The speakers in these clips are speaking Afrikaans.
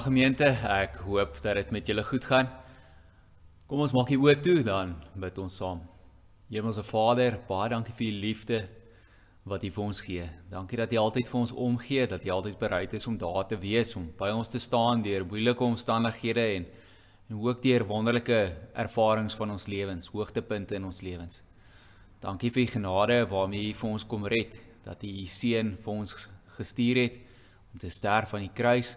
Goeiedag gemeente. Ek hoop dat dit met julle goed gaan. Kom ons maak die oë toe dan bid ons saam. Hemelse Vader, baie dankie vir u liefde wat u vir ons gee. Dankie dat u altyd vir ons omgee, dat u altyd bereid is om daar te wees, om by ons te staan deur moeilike omstandighede en en ook deur wonderlike ervarings van ons lewens, hoogtepunte in ons lewens. Dankie vir u genade waarmee u vir ons kom red, dat u u seun vir ons gestuur het om te sterf aan die kruis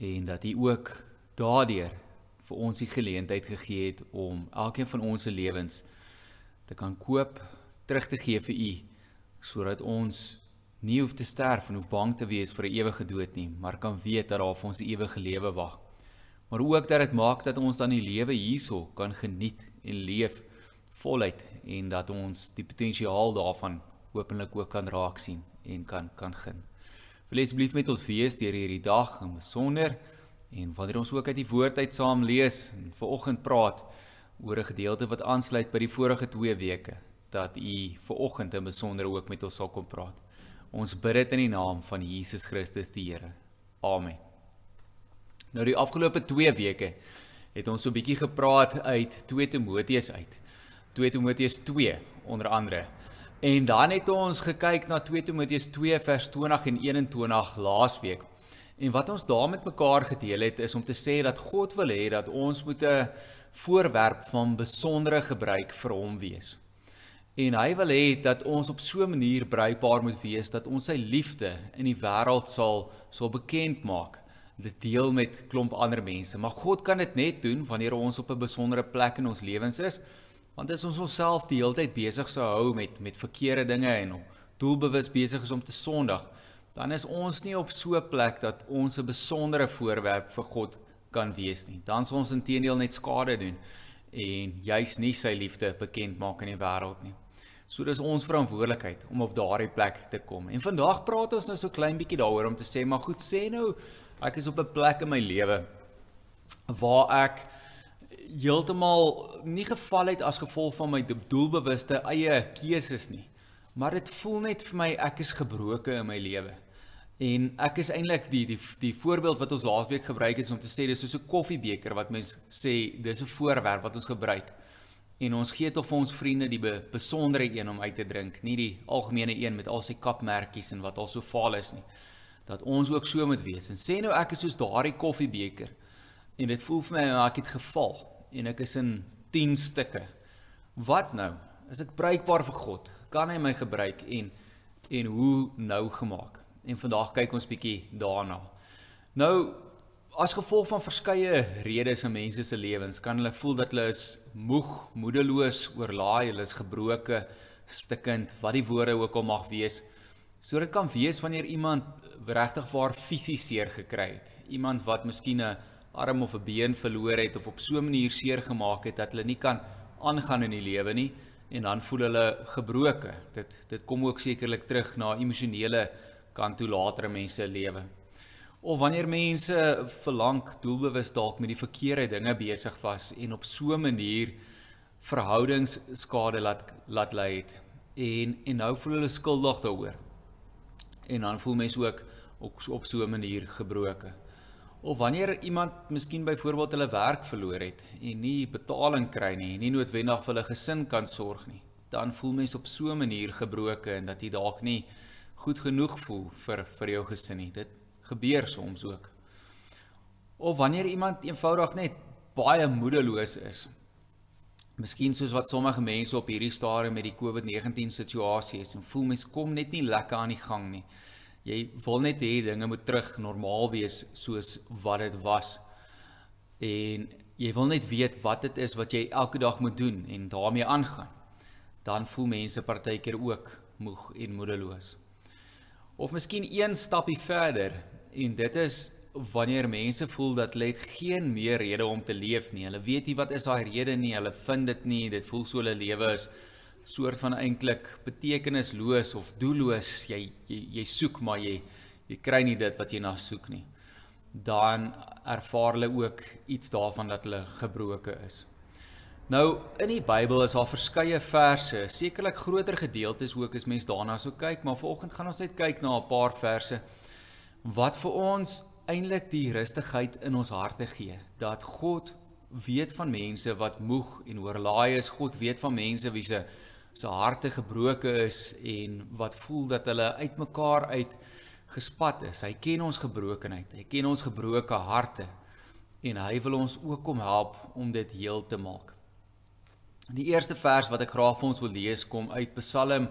en dat hy ook daardeur vir ons die geleentheid gegee het om elkeen van ons se lewens te kan koop, terug te gee vir u sodat ons nie hoef te sterf en hoef bang te wees vir 'n ewige dood nie, maar kan weet dat daar vir ons 'n ewige lewe wag. Maar ook dat dit maak dat ons dan die lewe hierso kan geniet en leef voluit en dat ons die potensiaal daarvan hopelik ook kan raak sien en kan kan geniet. Wil asseblief met ons wees deur hierdie dag en besonder en wanneer ons ook uit die woord uit saam lees en vanoggend praat oor 'n gedeelte wat aansluit by die vorige 2 weke dat u vanoggend in besonder ook met ons sal kom praat. Ons bid dit in die naam van Jesus Christus die Here. Amen. Nou die afgelope 2 weke het ons so 'n bietjie gepraat uit 2 Timoteus uit. 2 Timoteus 2 onder andere. En dan het ons gekyk na 2 Timoteus 2 vers 20 en 21 laasweek. En wat ons daar met mekaar gedeel het is om te sê dat God wil hê dat ons moet 'n voorwerp van besondere gebruik vir hom wees. En hy wil hê dat ons op so 'n manier bruikbaar moet wees dat ons sy liefde in die wêreld sal sal bekend maak dit deel met klomp ander mense. Maar God kan dit net doen wanneer ons op 'n besondere plek in ons lewens is. Want as ons onsself die hele tyd besig sou hou met met verkeerde dinge en om doelbewus besig is om te sondig, dan is ons nie op so 'n plek dat ons 'n besondere voorwerp vir God kan wees nie. Dan sou ons intedeel net skade doen en juis nie sy liefde bekend maak in die wêreld nie. So dis ons verantwoordelikheid om op daardie plek te kom. En vandag praat ons nou so klein bietjie daaroor om te sê, maar goed, sê nou ek is op 'n plek in my lewe waar ek heeltemal nie geval het as gevolg van my doelbewuste eie keuses nie. Maar dit voel net vir my ek is gebroken in my lewe. En ek is eintlik die die die voorbeeld wat ons laasweek gebruik het om te sê dis soos 'n koffiebeker wat mens sê dis 'n voorwerp wat ons gebruik. En ons gee tot ons vriende die be, besondere een om uit te drink, nie die algemene een met al sy kapmerkies en wat al so vaal is nie. Dat ons ook so moet wees. En sê nou ek is soos daardie koffiebeker en dit voel vir my ek het geval en ek is in 10 stukke. Wat nou? Is ek bruikbaar vir God? Kan hy my gebruik en en hoe nou gemaak? En vandag kyk ons bietjie daarna. Nou as gevolg van verskeie redes in mense se lewens kan hulle voel dat hulle is moeg, moedeloos, oorlaai, hulle is gebroke, stikkend, wat die woorde ook al mag wees. So dit kan wees wanneer iemand regtig waar fisies seer gekry het. Iemand wat miskien 'n arm of 'n been verloor het of op so 'n manier seer gemaak het dat hulle nie kan aangaan in die lewe nie en dan voel hulle gebroke. Dit dit kom ook sekerlik terug na emosionele kant toe later in mense lewe. Of wanneer mense verlang doelbewus dalk met die verkeerde dinge besig was en op so 'n manier verhoudingsskade laat laat lei het en en nou voel hulle skuldig daaroor. En dan voel mense ook op op so 'n manier gebroke. Of wanneer iemand miskien byvoorbeeld hulle werk verloor het en nie betaling kry nie, nie noodwendig vir hulle gesin kan sorg nie, dan voel mens op so 'n manier gebroken en dat jy dalk nie goed genoeg voel vir vir jou gesin nie. Dit gebeur soms ook. Of wanneer iemand eenvoudig net baie moedeloos is. Miskien soos wat sommige mense op hierdie stadium met die COVID-19 situasie is en voel mens kom net nie lekker aan die gang nie. Jy wil net hê dinge moet terug normaal wees soos wat dit was. En jy wil net weet wat dit is wat jy elke dag moet doen en daarmee aangaan. Dan voel mense partykeer ook moeg en moedeloos. Of miskien een stapie verder en dit is wanneer mense voel dat hulle het geen meer rede om te leef nie. Hulle weet nie wat is daai rede nie. Hulle vind dit nie. Dit voel so hulle lewe is soort van eintlik betekenisloos of doelloos. Jy jy jy soek maar jy jy kry nie dit wat jy na soek nie. Dan ervaar hulle ook iets daarvan dat hulle gebroken is. Nou in die Bybel is daar verskeie verse, sekerlik groter gedeeltes ook as mens daarna sou kyk, maar vanoggend gaan ons net kyk na 'n paar verse wat vir ons eintlik die rustigheid in ons harte gee dat God weet van mense wat moeg en oorlaai is. God weet van mense wie se se harte gebroken is en wat voel dat hulle uitmekaar uit gespat is. Hy ken ons gebrokenheid. Hy ken ons gebroke harte en hy wil ons ook kom help om dit heel te maak. Die eerste vers wat ek graag vir ons wil lees kom uit Psalm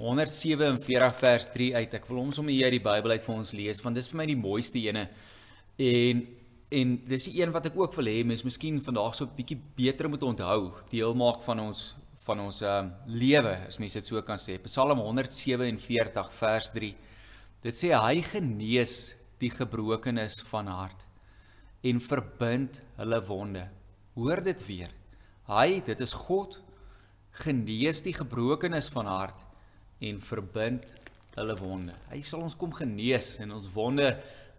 147 vers 3 uit. Ek wil hom sommer hier uit die Bybel uit vir ons lees want dis vir my die mooiste ene. En en dis die een wat ek ook wil hê mens miskien vandag so 'n bietjie beter moet onthou, deel maak van ons van ons um, lewe, as mens dit so kan sê. Psalm 147 vers 3. Dit sê hy genees die gebrokenes van hart en verbind hulle wonde. Hoor dit weer. Hy, dit is God, genees die gebrokenes van hart en verbind hulle wonde. Hy sal ons kom genees en ons wonde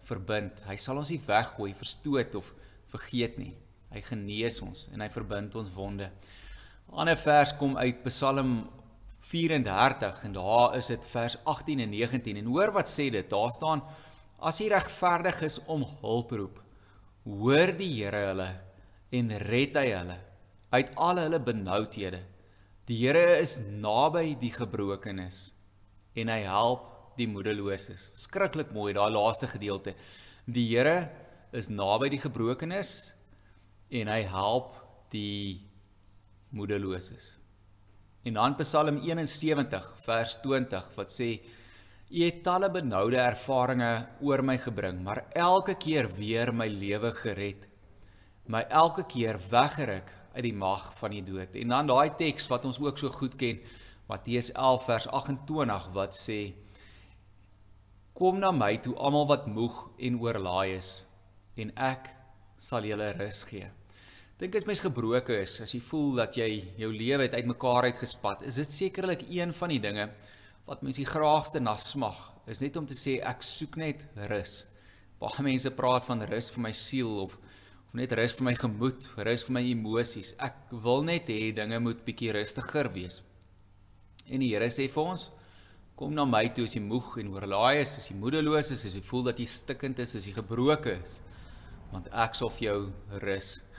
verbind. Hy sal ons nie weggooi, verstoot of vergeet nie. Hy genees ons en hy verbind ons wonde. Ander vers kom uit Psalm 34 en daar is dit vers 18 en 19 en hoor wat sê dit? Daar staan as hy regverdig is om hulp roep, hoor die Here hulle en red hy hulle uit al hulle benoudhede. Die Here is naby die gebrokenes en hy help die moedeloses. Skrikkelik mooi daai laaste gedeelte. Die Here is naby die gebrokenes en hy help die moedeloses. En dan Psalm 71 vers 20 wat sê U het talle benoude ervarings oor my gebring, maar elke keer weer my lewe gered. My elke keer weggeruk uit die mag van die dood. En dan daai teks wat ons ook so goed ken, Matteus 11 vers 28 wat sê Kom na my toe almal wat moeg en oorlaai is en ek sal julle rus gee. Dink as mens gebroken is, as jy voel dat jy jou lewe het uitmekaar uitgespat, is dit sekerlik een van die dinge wat mens die graagste na smag, is net om te sê ek soek net rus. Baie mense praat van rus vir my siel of of net rus vir my gemoed, rus vir my emosies. Ek wil net hê dinge moet bietjie rustiger wees. En die Here sê vir ons, Kom na my toe as jy moeg en oorlaai is, as jy moedeloos is, as jy voel dat jy stikkend is, as jy gebroken is, want ek sal vir jou rus gee.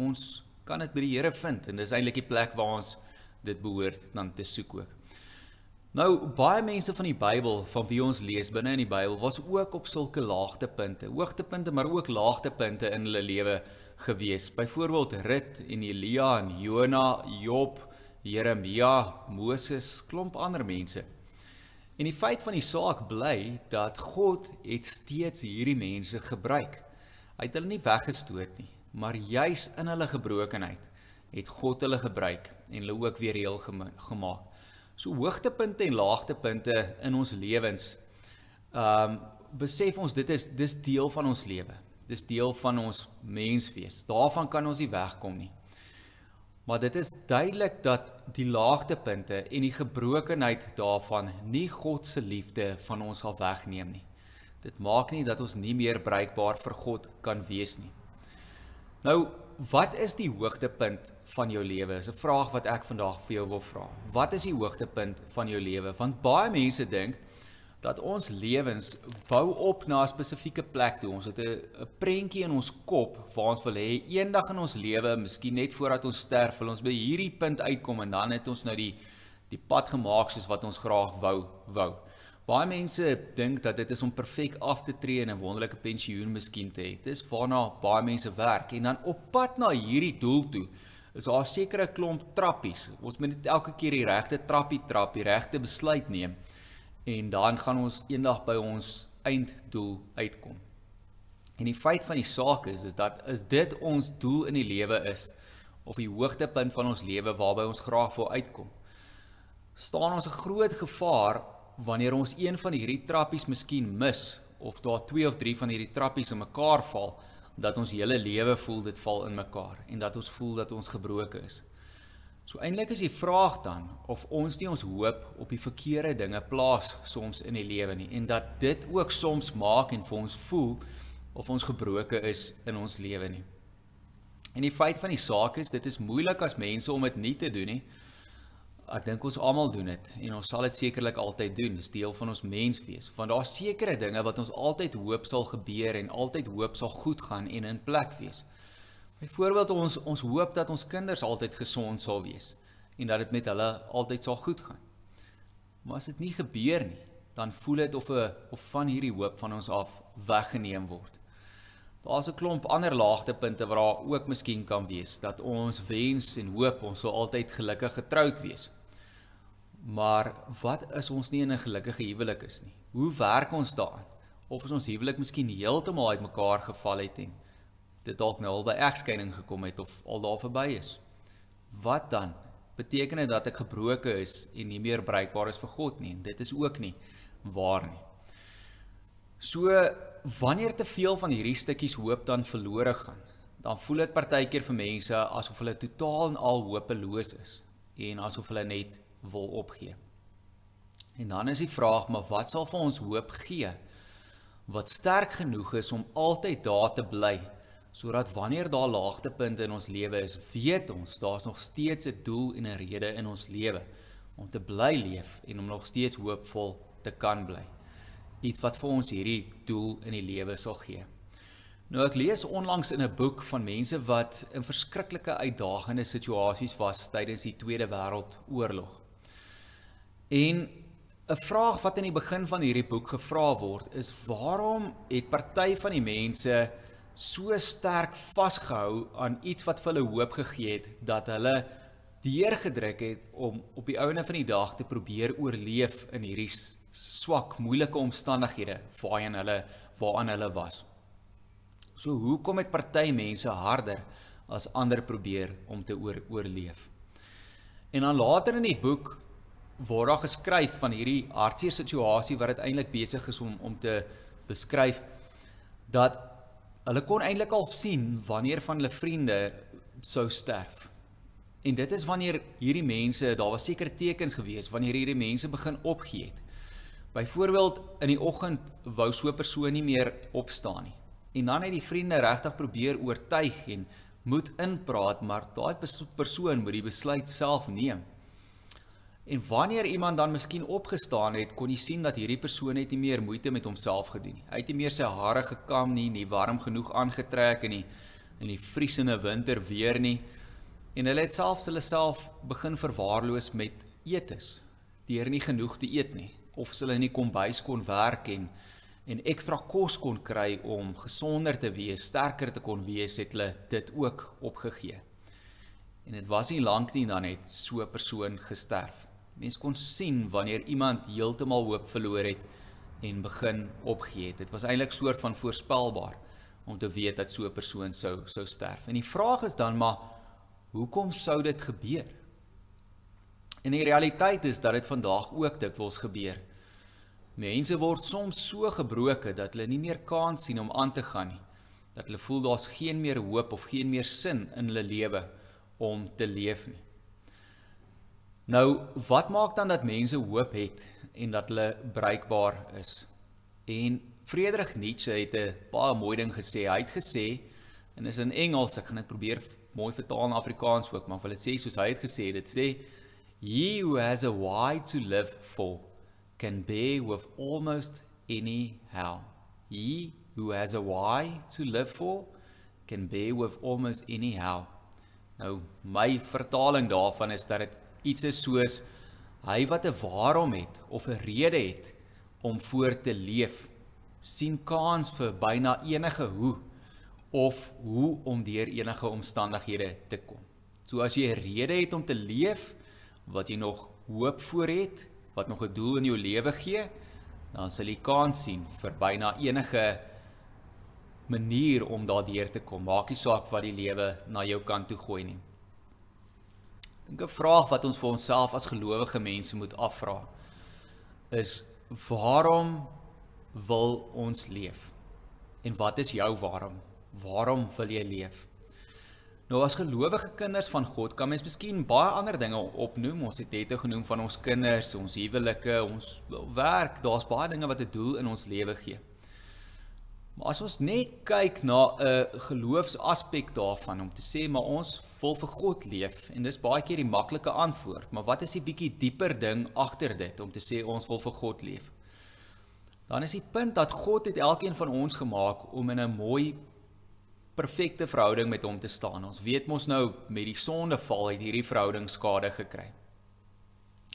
Ons kan dit by die Here vind en dis eintlik die plek waar ons dit behoort dan te soek ook. Nou baie mense van die Bybel van wie ons lees binne in die Bybel was ook op sulke laagtepunte, hoogtepunte maar ook laagtepunte in hulle lewe gewees. Byvoorbeeld Rut en Elia en Jona, Job, Jeremia, Moses, klomp ander mense. En die feit van die saak bly dat God het steeds hierdie mense gebruik. Hy het hulle nie weggestoot nie, maar juis in hulle gebrokenheid het God hulle gebruik en hulle ook weer heel gemaak. So hoogtepunte en laagtepunte in ons lewens. Um besef ons dit is dis deel van ons lewe. Dis deel van ons menswees. Daarvan kan ons nie wegkom nie. Maar dit is duidelik dat die laagtepunte en die gebrokenheid daarvan nie God se liefde van ons sal wegneem nie. Dit maak nie dat ons nie meer bruikbaar vir God kan wees nie. Nou, wat is die hoogtepunt van jou lewe? Is 'n vraag wat ek vandag vir jou wil vra. Wat is die hoogtepunt van jou lewe? Want baie mense dink dat ons lewens bou op na 'n spesifieke plek toe. Ons het 'n prentjie in ons kop waar ons wil hê eendag in ons lewe, miskien net voordat ons sterf, wil ons by hierdie punt uitkom en dan het ons nou die die pad gemaak soos wat ons graag wou wou. Baie mense dink dat dit is om perfek af te tree en 'n wonderlike pensioen miskien te hê. Dis waarna baie mense werk en dan op pad na hierdie doel toe is daar sekere klomp trappies. Ons moet net elke keer die regte trappie trap, die regte besluit neem en dan gaan ons eendag by ons einddoel uitkom. En die feit van die saak is is dat is dit ons doel in die lewe is of die hoogtepunt van ons lewe waarby ons graag wil uitkom. Staan ons 'n groot gevaar wanneer ons een van hierdie trappies miskien mis of daar twee of drie van hierdie trappies in mekaar val dat ons hele lewe voel dit val in mekaar en dat ons voel dat ons gebroken is. So eintlik is die vraag dan of ons nie ons hoop op die verkeerde dinge plaas soms in die lewe nie en dat dit ook soms maak en vir ons voel of ons gebroken is in ons lewe nie. En die feit van die saak is dit is moeilik as mense om dit nie te doen nie. Ek dink ons almal doen dit en ons sal dit sekerlik altyd doen. Dis deel van ons menswees. Want daar's sekere dinge wat ons altyd hoop sal gebeur en altyd hoop sal goed gaan en in plek wees. Byvoorbeeld ons ons hoop dat ons kinders altyd gesond sal wees en dat dit met hulle altyd sal goed gaan. Maar as dit nie gebeur nie, dan voel dit of 'n of van hierdie hoop van ons af weggeneem word. Daar's 'n klomp ander laagtepunte wat daar ook miskien kan wees dat ons wens en hoop ons sou altyd gelukkig getroud wees. Maar wat is ons nie in 'n gelukkige huwelik is nie? Hoe werk ons daaraan? Of is ons huwelik miskien heeltemal uitmekaar geval het en dit dalk nou al by egskeiding gekom het of al daar verby is? Wat dan? Beteken dit dat ek gebroken is en nie meer bruikbaar is vir God nie? Dit is ook nie waar nie. So wanneer te veel van hierdie stukkies hoop dan verlore gaan, dan voel dit partykeer vir mense asof hulle totaal en al hopeloos is en asof hulle net wil opgee. En dan is die vraag, maar wat sal vir ons hoop gee? Wat sterk genoeg is om altyd daar te bly sodat wanneer daar laagtepunte in ons lewe is, weet ons daar's nog steeds 'n doel en 'n rede in ons lewe om te bly leef en om nog steeds hoopvol te kan bly. Iets wat vir ons hierdie doel in die lewe sal gee. Nou ek lees onlangs in 'n boek van mense wat in verskriklike uitdagende situasies was tydens die Tweede Wêreldoorlog. En 'n vraag wat in die begin van hierdie boek gevra word is waarom het party van die mense so sterk vasgehou aan iets wat vir hulle hoop gegee het dat hulle deurgedruk het om op die ouene van die dag te probeer oorleef in hierdie swak, moeilike omstandighede waarin hulle waaraan hulle was. So hoekom het party mense harder as ander probeer om te oor, oorleef? En dan later in die boek word daar geskryf van hierdie hartseer situasie wat dit eintlik besig is om om te beskryf dat hulle kon eintlik al sien wanneer van hulle vriende sou sterf. En dit is wanneer hierdie mense, daar was sekere tekens gewees wanneer hierdie mense begin opgee het. Byvoorbeeld in die oggend wou so 'n persoon nie meer opstaan nie. En dan het die vriende regtig probeer oortuig en moet inpraat, maar daai persoon moet die besluit self neem. En wanneer iemand dan miskien opgestaan het, kon jy sien dat hierdie persoon net nie meer moeite met homself gedoen nie. Hy het nie meer sy hare gekam nie, nie warm genoeg aangetrek in die in die vriesende winter weer nie. En hulle het selfs hulle self begin verwaarloos met eetes, deur nie genoeg te eet nie of hulle in die kombuis kon werk en en ekstra kos kon kry om gesonder te wees, sterker te kon wees, het hulle dit ook opgegee. En dit was nie lank nie dan het so 'n persoon gesterf. Mense kon sien wanneer iemand heeltemal hoop verloor het en begin opgee het. Dit was eintlik soort van voorspelbaar om te weet dat so 'n persoon sou sou sterf. En die vraag is dan maar hoekom sou dit gebeur? En die realiteit is dat dit vandag ook dikwels gebeur. Mense word soms so gebroken dat hulle nie meer kans sien om aan te gaan nie. Dat hulle voel daar's geen meer hoop of geen meer sin in hulle lewe om te leef nie. Nou, wat maak dan dat mense hoop het en dat hulle bruikbaar is? En Friedrich Nietzsche het 'n baie mooi ding gesê. Hy het gesê en is in Engels, ek gaan dit probeer mooi vertaal in Afrikaans ook, maar hulle sê soos hy het gesê, dit sê He who has a why to live for can bear with almost any how. He who has a why to live for can bear with almost any how. Nou my vertaling daarvan is dat dit iets is soos hy wat 'n waarom het of 'n rede het om voort te leef sien kans vir byna enige hoe of hoe om deur enige omstandighede te kom. So as jy 'n rede het om te leef, wat jy nog hoop voor het, wat nog 'n doel in jou lewe gee, dan sal jy kans sien vir byna enige manier om daardeur te kom. Maak nie saak wat die lewe na jou kant toe gooi nie. Dink 'n vraag wat ons vir onsself as gelowige mense moet afvra is waarom wil ons leef? En wat is jou waarom? Waarom wil jy leef? Nou as gelowige kinders van God kan mens miskien baie ander dinge opnoem. Ons het net genoem van ons kinders, ons huwelike, ons werk. Daar's baie dinge wat 'n doel in ons lewe gee. Maar as ons net kyk na 'n geloofsaspek daarvan om te sê maar ons wil vir God leef en dis baie keer die maklike antwoord, maar wat is die bietjie dieper ding agter dit om te sê ons wil vir God leef? Dan is die punt dat God het elkeen van ons gemaak om in 'n mooi perfekte verhouding met hom te staan. Ons weet mos nou met die sondeval het hierdie verhouding skade gekry.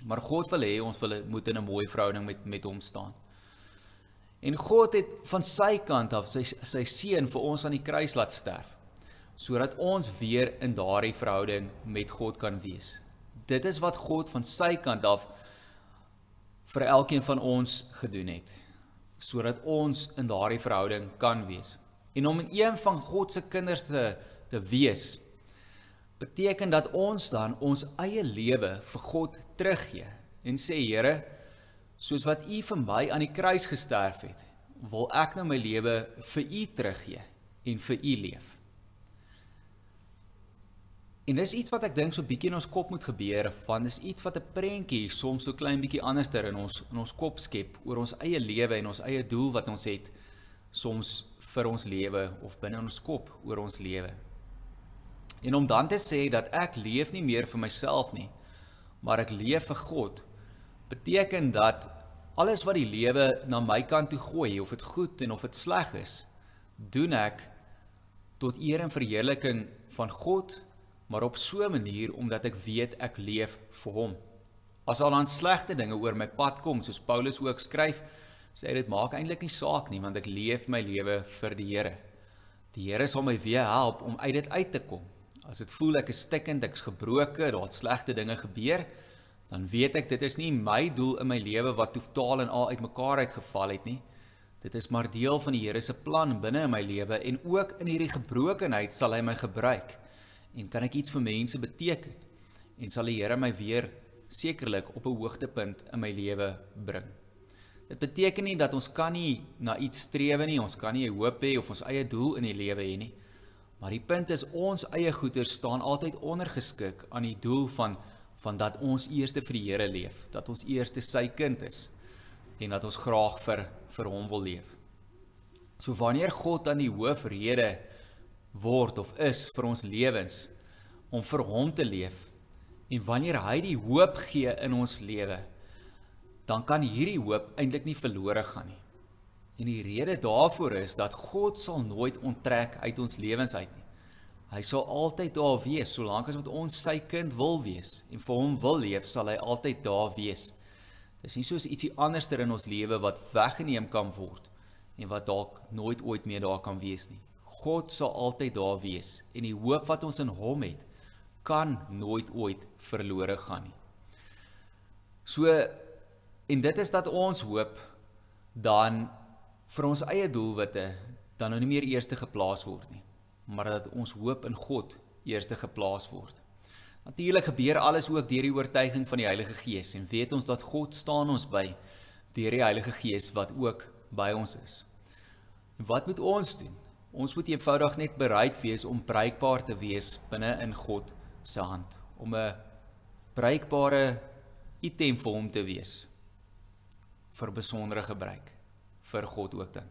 Maar God wil hê ons wil moet in 'n mooi verhouding met met hom staan. En God het van sy kant af sy sy seun vir ons aan die kruis laat sterf sodat ons weer in daardie verhouding met God kan wees. Dit is wat God van sy kant af vir elkeen van ons gedoen het sodat ons in daardie verhouding kan wees. En om een van God se kinders te te wees beteken dat ons dan ons eie lewe vir God teruggee en sê Here, soos wat U vir my aan die kruis gesterf het, wil ek nou my lewe vir U teruggee en vir U leef. En dis iets wat ek dink so bietjie in ons kop moet gebeur, want dis iets wat 'n prentjie soms so klein bietjie anderster in ons in ons kop skep oor ons eie lewe en ons eie doel wat ons het soms vir ons lewe of binne ons kop oor ons lewe. En om dan te sê dat ek leef nie meer vir myself nie, maar ek leef vir God, beteken dat alles wat die lewe na my kant toe gooi, of dit goed en of dit sleg is, doen ek tot eer en verheerliking van God, maar op so 'n manier omdat ek weet ek leef vir hom. As al dan slegte dinge oor my pad kom, soos Paulus ook skryf, sê dit maak eintlik nie saak nie want ek leef my lewe vir die Here. Die Here sal my weer help om uit dit uit te kom. As dit voel ek is stikkend, ek's gebroken, daar het slegte dinge gebeur, dan weet ek dit is nie my doel in my lewe wat totaal en al uitmekaar uitgeval het nie. Dit is maar deel van die Here se plan binne in my lewe en ook in hierdie gebrokenheid sal hy my gebruik. En kan ek iets vir mense beteken? En sal die Here my weer sekerlik op 'n hoogtepunt in my lewe bring. Dit beteken nie dat ons kan nie na iets streef nie, ons kan nie hoop hê of ons eie doel in die lewe hê nie. Maar die punt is ons eie goeder staan altyd ondergeskik aan die doel van van dat ons eers vir die Here leef, dat ons eers sy kind is en dat ons graag vir vir hom wil leef. So wanneer God dan die hoofrede word of is vir ons lewens om vir hom te leef en wanneer hy die hoop gee in ons lewe dan kan hierdie hoop eintlik nie verlore gaan nie. En die rede daarvoor is dat God sal nooit onttrek uit ons lewens uit nie. Hy sal altyd daar wees solank as wat ons sy kind wil wees en vir hom wil leef, sal hy altyd daar wees. Dis nie soos ietsie anderster in ons lewe wat weggeneem kan word en wat dalk nooit ooit meer daar kan wees nie. God sal altyd daar wees en die hoop wat ons in hom het, kan nooit ooit verlore gaan nie. So En dit is dat ons hoop dan vir ons eie doelwitte dan nou nie meer eerste geplaas word nie, maar dat ons hoop in God eerste geplaas word. Natuurlik gebeur alles ook deur die oortuiging van die Heilige Gees en weet ons dat God staan ons by deur die Heilige Gees wat ook by ons is. En wat moet ons doen? Ons moet eenvoudig net bereid wees om bruikbaar te wees binne in God se hand, om 'n bruikbare item vir hom te wees vir besondere gebruik vir God ook dan.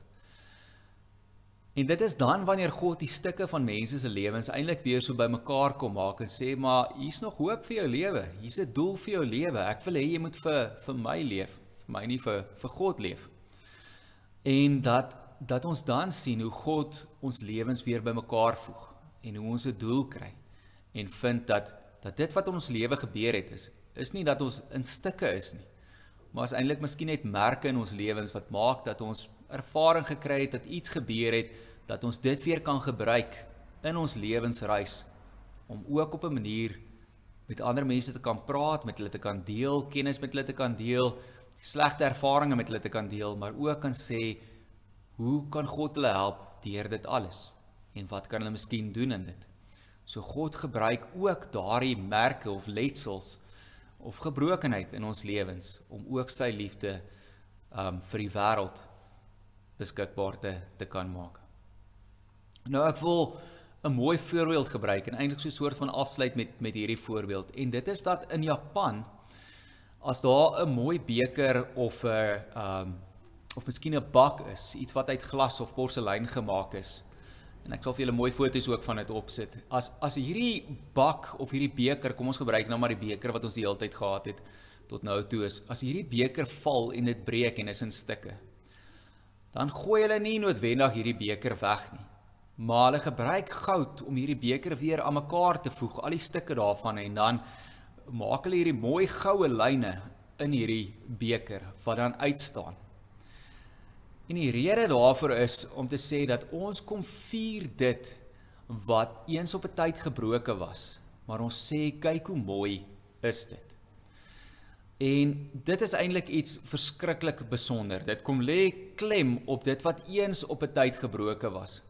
En dit is dan wanneer God die stukke van mense se lewens eintlik weer so bymekaar kom maak en sê maar hier's nog hoop vir jou lewe. Hier's 'n doel vir jou lewe. Ek wil hê jy moet vir vir my leef, vir my nie vir vir God leef. En dat dat ons dan sien hoe God ons lewens weer bymekaar voeg en hoe ons 'n doel kry en vind dat dat dit wat in ons lewe gebeur het is is nie dat ons in stukke is nie maar is eintlik miskien net merke in ons lewens wat maak dat ons ervaring gekry het dat iets gebeur het dat ons dit weer kan gebruik in ons lewensreis om ook op 'n manier met ander mense te kan praat, met hulle te kan deel, kennis met hulle te kan deel, slegte ervarings met hulle te kan deel, maar ook kan sê hoe kan God hulle help deur dit alles en wat kan hulle miskien doen in dit. So God gebruik ook daardie merke of letsels of gebrokenheid in ons lewens om ook sy liefde um vir die wêreld beskikbaar te te kan maak. Nou ek wil 'n mooi voorbeeld gebruik en eintlik so 'n soort van afsluit met met hierdie voorbeeld en dit is dat in Japan as daar 'n mooi beker of 'n um of miskien 'n bak is, iets wat uit glas of porselein gemaak is. En ek sal vir julle mooi foto's ook van dit opsit. As as hierdie bak of hierdie beker, kom ons gebruik nou maar die beker wat ons die hele tyd gehad het tot nou toe is, as hierdie beker val en dit breek en is in stukke, dan gooi hulle nie noodwendig hierdie beker weg nie. Maar hulle gebruik goud om hierdie beker weer aan mekaar te voeg, al die stukke daarvan en dan maak hulle hierdie mooi goue lyne in hierdie beker wat dan uitstaan. En die rede daarvoor is om te sê dat ons kom vier dit wat eens op 'n tyd gebroke was, maar ons sê kyk hoe mooi is dit. En dit is eintlik iets verskriklik besonder. Dit kom lê klem op dit wat eens op 'n tyd gebroke was.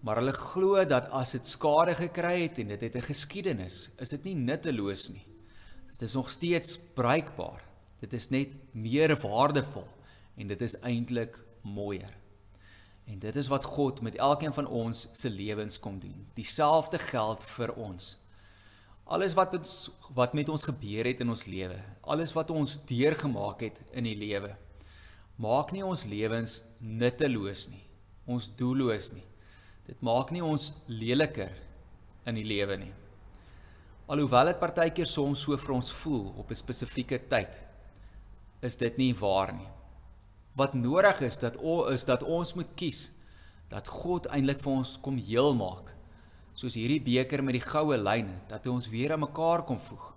Maar hulle glo dat as dit skade gekry het en dit het 'n geskiedenis, is dit nie nutteloos nie. Dit is nog steeds bruikbaar. Dit is net meer waardevol en dit is eintlik mooier. En dit is wat God met elkeen van ons se lewens kom doen. Dieselfde geld vir ons. Alles wat met, wat met ons gebeur het in ons lewe, alles wat ons deurgemaak het in die lewe, maak nie ons lewens nutteloos nie. Ons doelloos nie. Dit maak nie ons leliker in die lewe nie. Alhoewel dit partykeer soms so vir ons voel op 'n spesifieke tyd, is dit nie waar nie wat nodig is dat o is dat ons moet kies dat God eintlik vir ons kom heel maak. Soos hierdie beker met die goue lyne dat hy ons weer aan mekaar kom voeg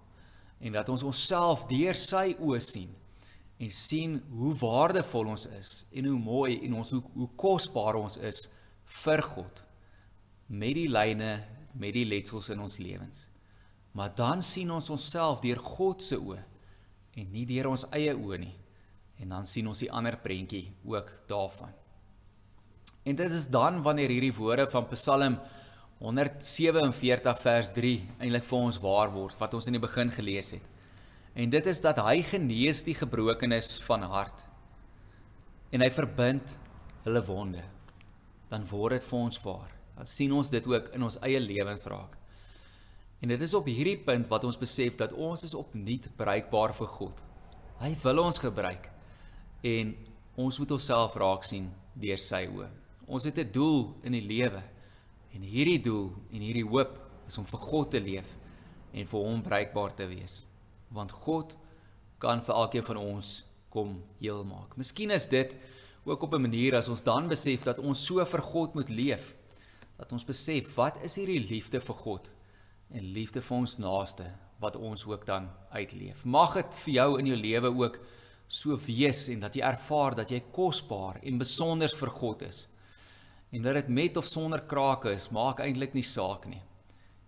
en dat ons onsself deur sy oë sien en sien hoe waardevol ons is en hoe mooi en ons hoe, hoe kosbaar ons is vir God met die lyne met die letsels in ons lewens. Maar dan sien ons onsself deur God se oë en nie deur ons eie oë nie. En dan sien ons die ander prentjie ook daarvan. En dit is dan wanneer hierdie woorde van Psalm 147 vers 3 eintlik vir ons waar word wat ons in die begin gelees het. En dit is dat hy genees die gebrokenes van hart. En hy verbind hulle wonde. Dan word dit vir ons waar. Dan sien ons dit ook in ons eie lewens raak. En dit is op hierdie punt wat ons besef dat ons is opnuut bereikbaar vir God. Hy wil ons gebruik en ons moet onsself raak sien deur sy oë. Ons het 'n doel in die lewe en hierdie doel en hierdie hoop is om vir God te leef en vir hom bruikbaar te wees. Want God kan vir elkeen van ons kom heel maak. Miskien is dit ook op 'n manier as ons dan besef dat ons so vir God moet leef dat ons besef wat is hierdie liefde vir God en liefde vir ons naaste wat ons ook dan uitleef. Mag dit vir jou in jou lewe ook so wees en dat jy ervaar dat jy kosbaar en besonder vir God is. En dat dit met of sonder krake is, maak eintlik nie saak nie.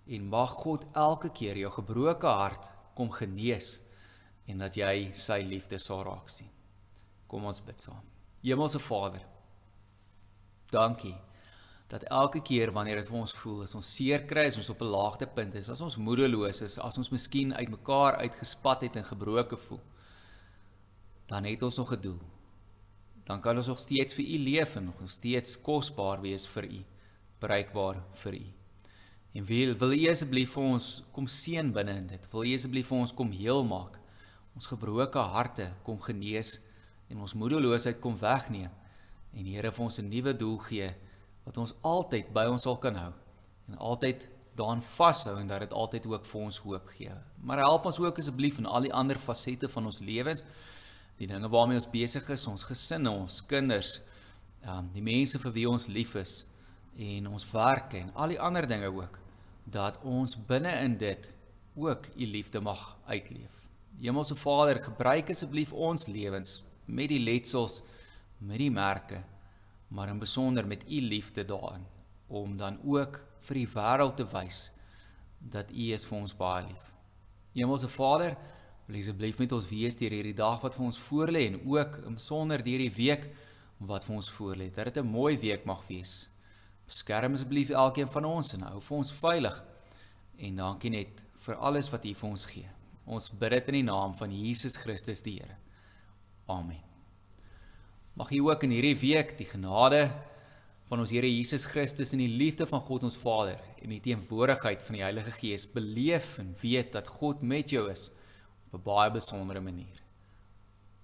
En mag God elke keer jou gebroke hart kom genees en dat jy sy liefde sal raak sien. Kom ons bid saam. Hemelse Vader, dankie dat elke keer wanneer dit vir ons voel as ons seer kry, as ons op 'n laagtepunt is, as ons moedeloos is, as ons miskien uitmekaar uitgespat het en gebroken voel, dan het ons nog 'n doel. Dan kan ons nog steeds vir U leef en nog steeds kosbaar wees vir U, bereikbaar vir U. En wil wil U asseblief vir ons kom seën binne in dit. Wil U asseblief vir ons kom heel maak. Ons gebroke harte kom genees en ons moedeloosheid kom wegneem. En Here vir ons 'n nuwe doel gee wat ons altyd by ons sal kan hou en altyd daaraan vashou en dat dit altyd ook vir ons hoop gee. Maar help ons ook asseblief in al die ander fasette van ons lewens die dinge waarmee ons besig is, ons gesinne, ons kinders, um die mense vir wie ons lief is en ons werk en al die ander dinge ook dat ons binne in dit ook u liefde mag uitleef. Hemelse Vader, gebruik asseblief ons lewens met die letsels, met die merke, maar in besonder met u liefde daarin om dan ook vir die wêreld te wys dat u is vir ons baie lief. Hemelse Vader, Wil asseblief met ons wees deur hierdie dag wat vir ons voorlê en ook om sonder deur die week wat vir ons voorlê. Dat dit 'n mooi week mag wees. Beskerm asseblief elkeen van ons en hou vir ons veilig. En dankie net vir alles wat U vir ons gee. Ons bid dit in die naam van Jesus Christus die Here. Amen. Mag U ook in hierdie week die genade van ons Here Jesus Christus en die liefde van God ons Vader en die teenwoordigheid van die Heilige Gees beleef en weet dat God met jou is op 'n baie besondere manier.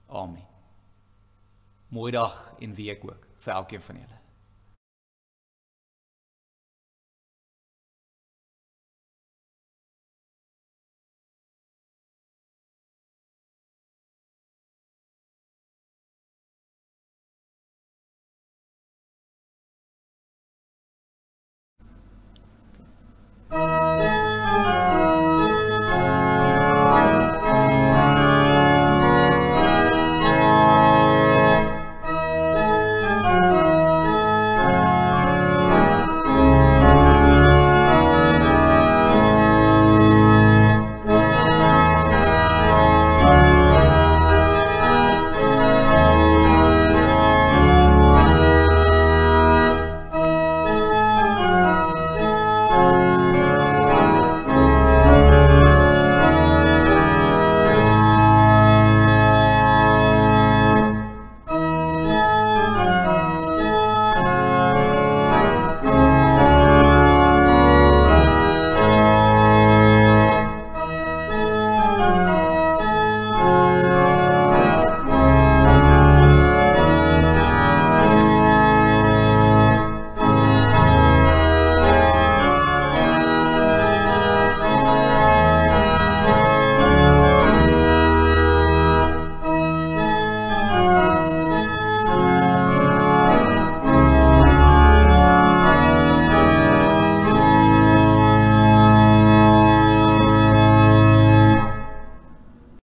Amen. Mooi dag en week ook vir elkeen van julle. Música